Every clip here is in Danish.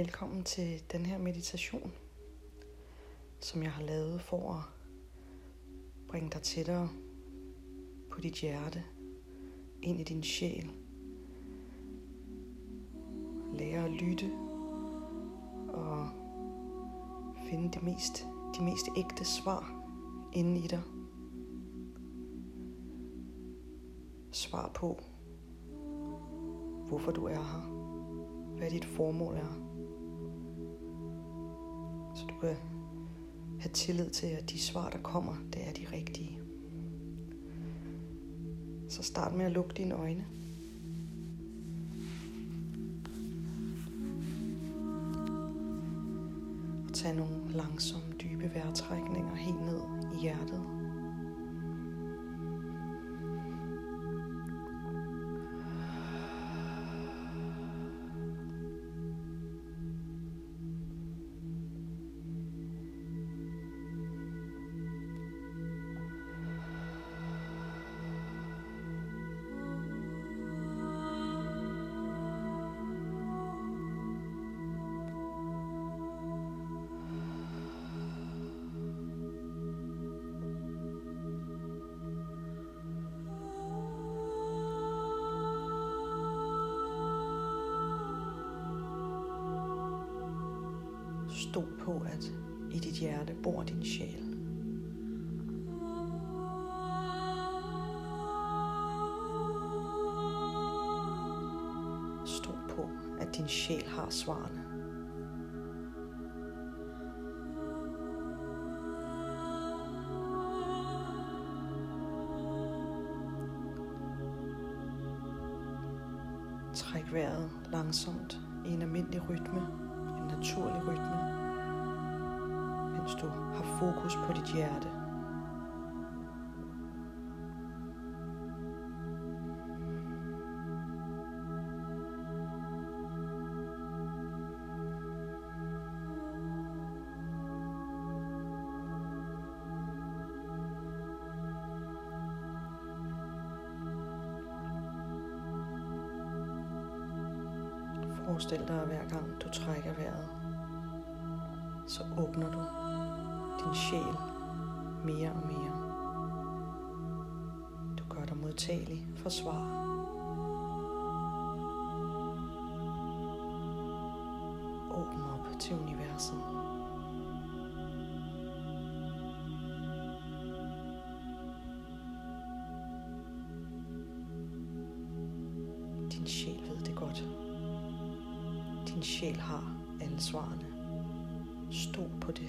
Velkommen til den her meditation, som jeg har lavet for at bringe dig tættere på dit hjerte, ind i din sjæl. Lære at lytte og finde det mest, de mest ægte svar inde i dig. Svar på, hvorfor du er her, hvad dit formål er. Kan have tillid til, at de svar, der kommer, det er de rigtige. Så start med at lukke dine øjne. Og tag nogle langsomme, dybe vejrtrækninger helt ned i hjertet. Stol på, at i dit hjerte bor din sjæl. Stol på, at din sjæl har svarene. Træk vejret langsomt i en almindelig rytme, en naturlig rytme, mens du har fokus på dit hjerte. Forestil dig, at hver gang du trækker vejret, så åbner du din sjæl mere og mere. Du gør dig modtagelig for svar. Åbn op til universet. Din sjæl ved det godt. Din sjæl har alle svarene. Stol på det.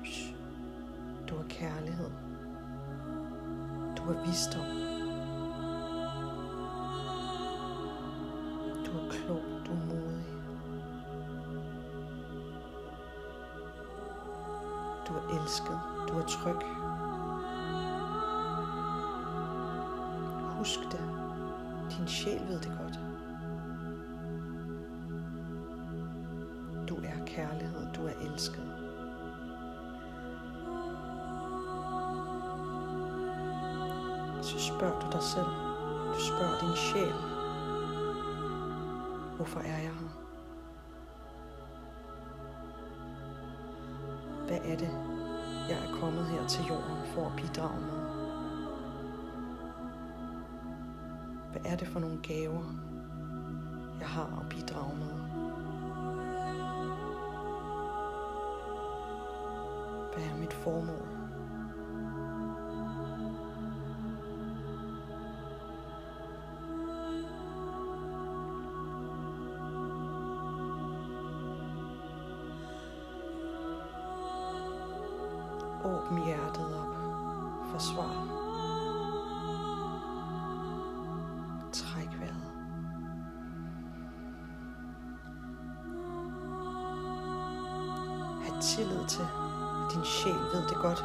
Lys. Du er kærlighed. Du er visdom. Du er klog. Du er modig. Du er elsket. Du er tryg. Husk det. Din sjæl ved det godt. Du er kærlighed. Du er elsket. Spørger du dig selv. Du spørger din sjæl. Hvorfor er jeg her? Hvad er det, jeg er kommet her til jorden for at bidrage med? Hvad er det for nogle gaver, jeg har at bidrage med? Hvad er mit formål? Åbn hjertet op. for svar. Træk vejret. Ha' tillid til, at din sjæl ved det godt,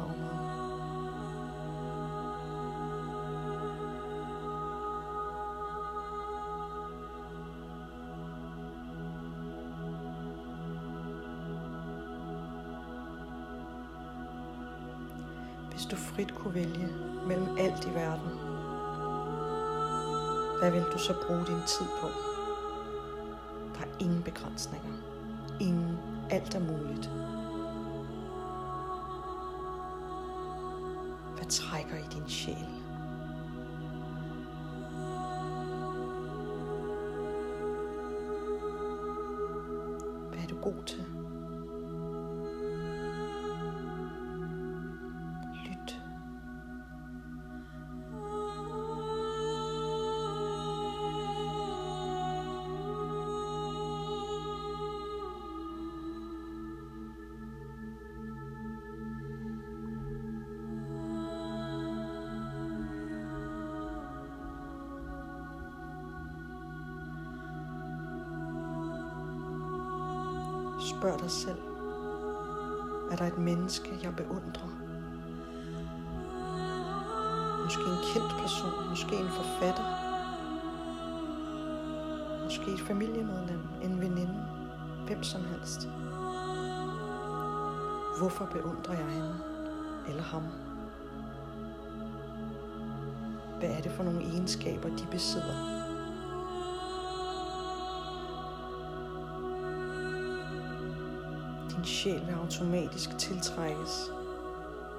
har med? Hvis du frit kunne vælge mellem alt i verden, hvad vil du så bruge din tid på? Der er ingen begrænsninger. Ingen. Alt er muligt. Der trækker i din sjæl? Hvad er du god til? Spørg dig selv. Er der et menneske, jeg beundrer? Måske en kendt person, måske en forfatter, måske et familiemedlem, en veninde, hvem som helst. Hvorfor beundrer jeg hende eller ham? Hvad er det for nogle egenskaber, de besidder? Din sjæl vil automatisk tiltrækkes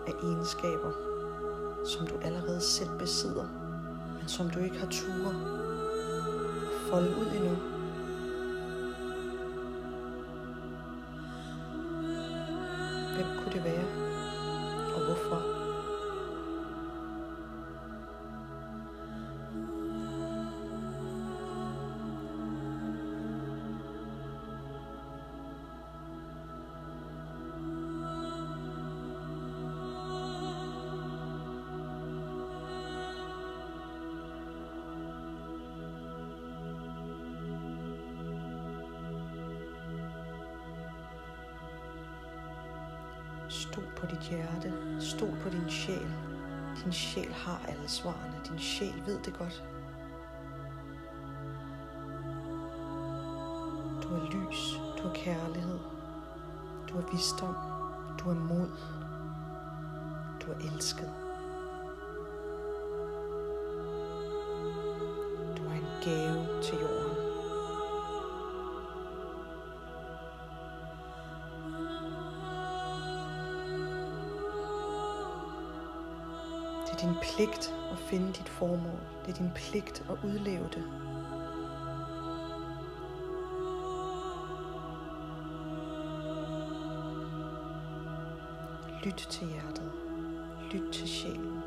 af egenskaber, som du allerede selv besidder, men som du ikke har ture folde ud endnu. Hvem kunne det være, og hvorfor? Stol på dit hjerte. Stol på din sjæl. Din sjæl har alle svarene. Din sjæl ved det godt. Du er lys. Du er kærlighed. Du er visdom. Du er mod. Du er elsket. Du er en gave til jorden. Din pligt at finde dit formål. Det er din pligt at udleve det. Lyt til hjertet. Lyt til sjælen.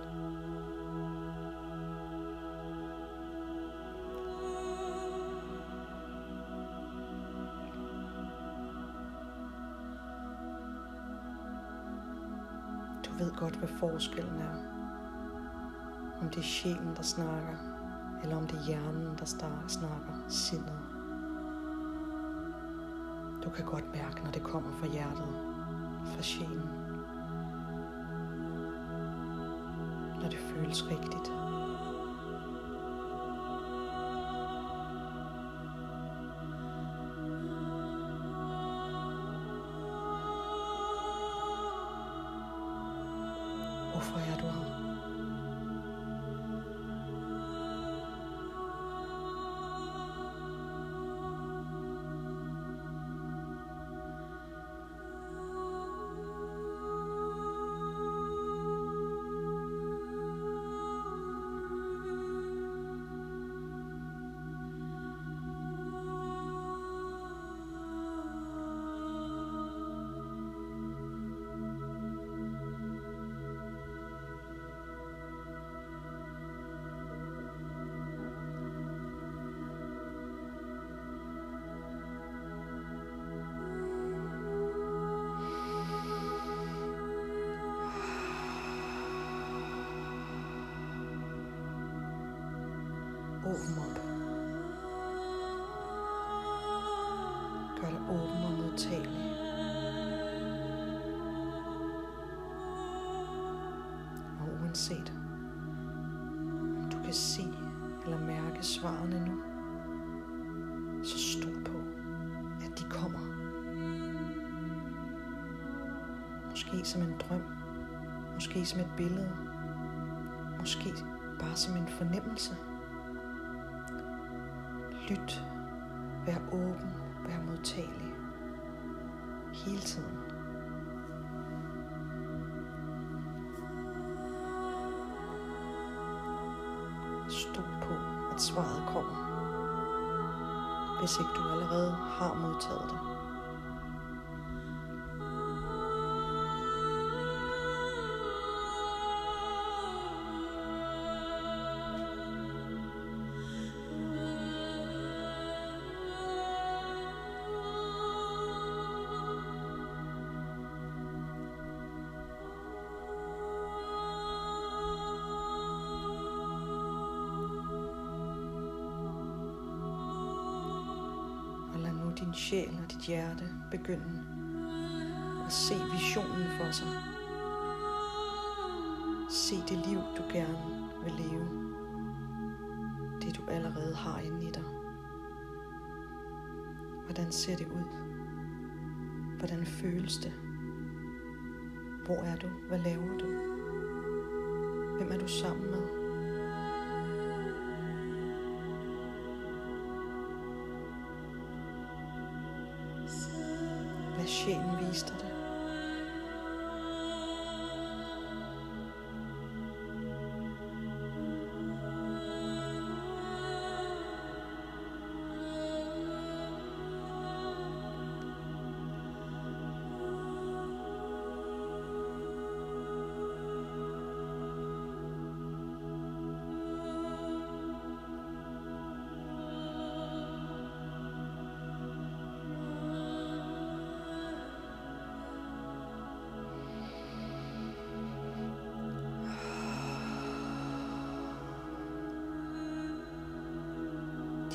Du ved godt, hvad forskellen er. Om det er sjælen, der snakker, eller om det er hjernen, der snakker, sindet. Du kan godt mærke, når det kommer fra hjertet, fra sjælen. Når det føles rigtigt. Hvorfor er du her? Åben og. Og uanset om du kan se eller mærke svarene nu, så stol på, at de kommer. Måske som en drøm, måske som et billede, måske bare som en fornemmelse. Lyt, vær åben, vær modtagelig. Hele tiden. Stol på, at svaret kommer, hvis ikke du allerede har modtaget det. Sjæl og dit hjerte begynde at se visionen for sig. Se det liv, du gerne vil leve. Det du allerede har inde i dig. Hvordan ser det ud? Hvordan føles det? Hvor er du? Hvad laver du? Hvem er du sammen med?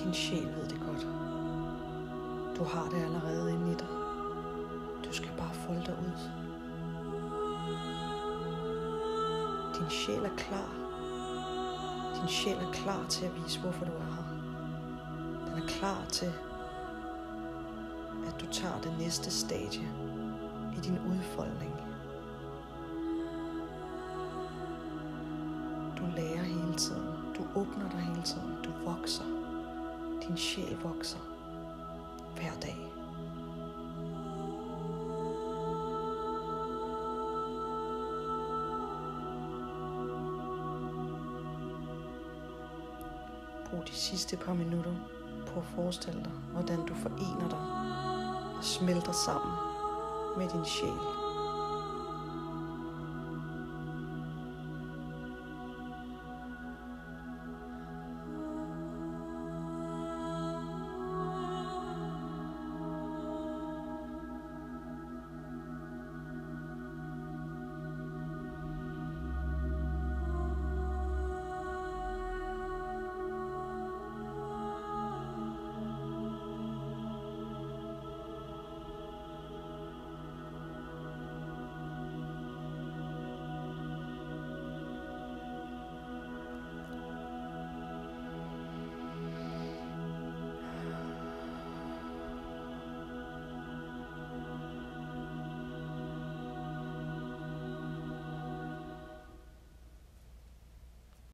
Din sjæl ved det godt. Du har det allerede inde i dig. Du skal bare folde dig ud. Din sjæl er klar. Din sjæl er klar til at vise, hvorfor du er her. Den er klar til, at du tager det næste stadie i din udfoldning. Du lærer hele tiden. Du åbner dig hele tiden. Du vokser. Din sjæl vokser hver dag. Brug de sidste par minutter på at forestille dig, hvordan du forener dig og smelter sammen med din sjæl.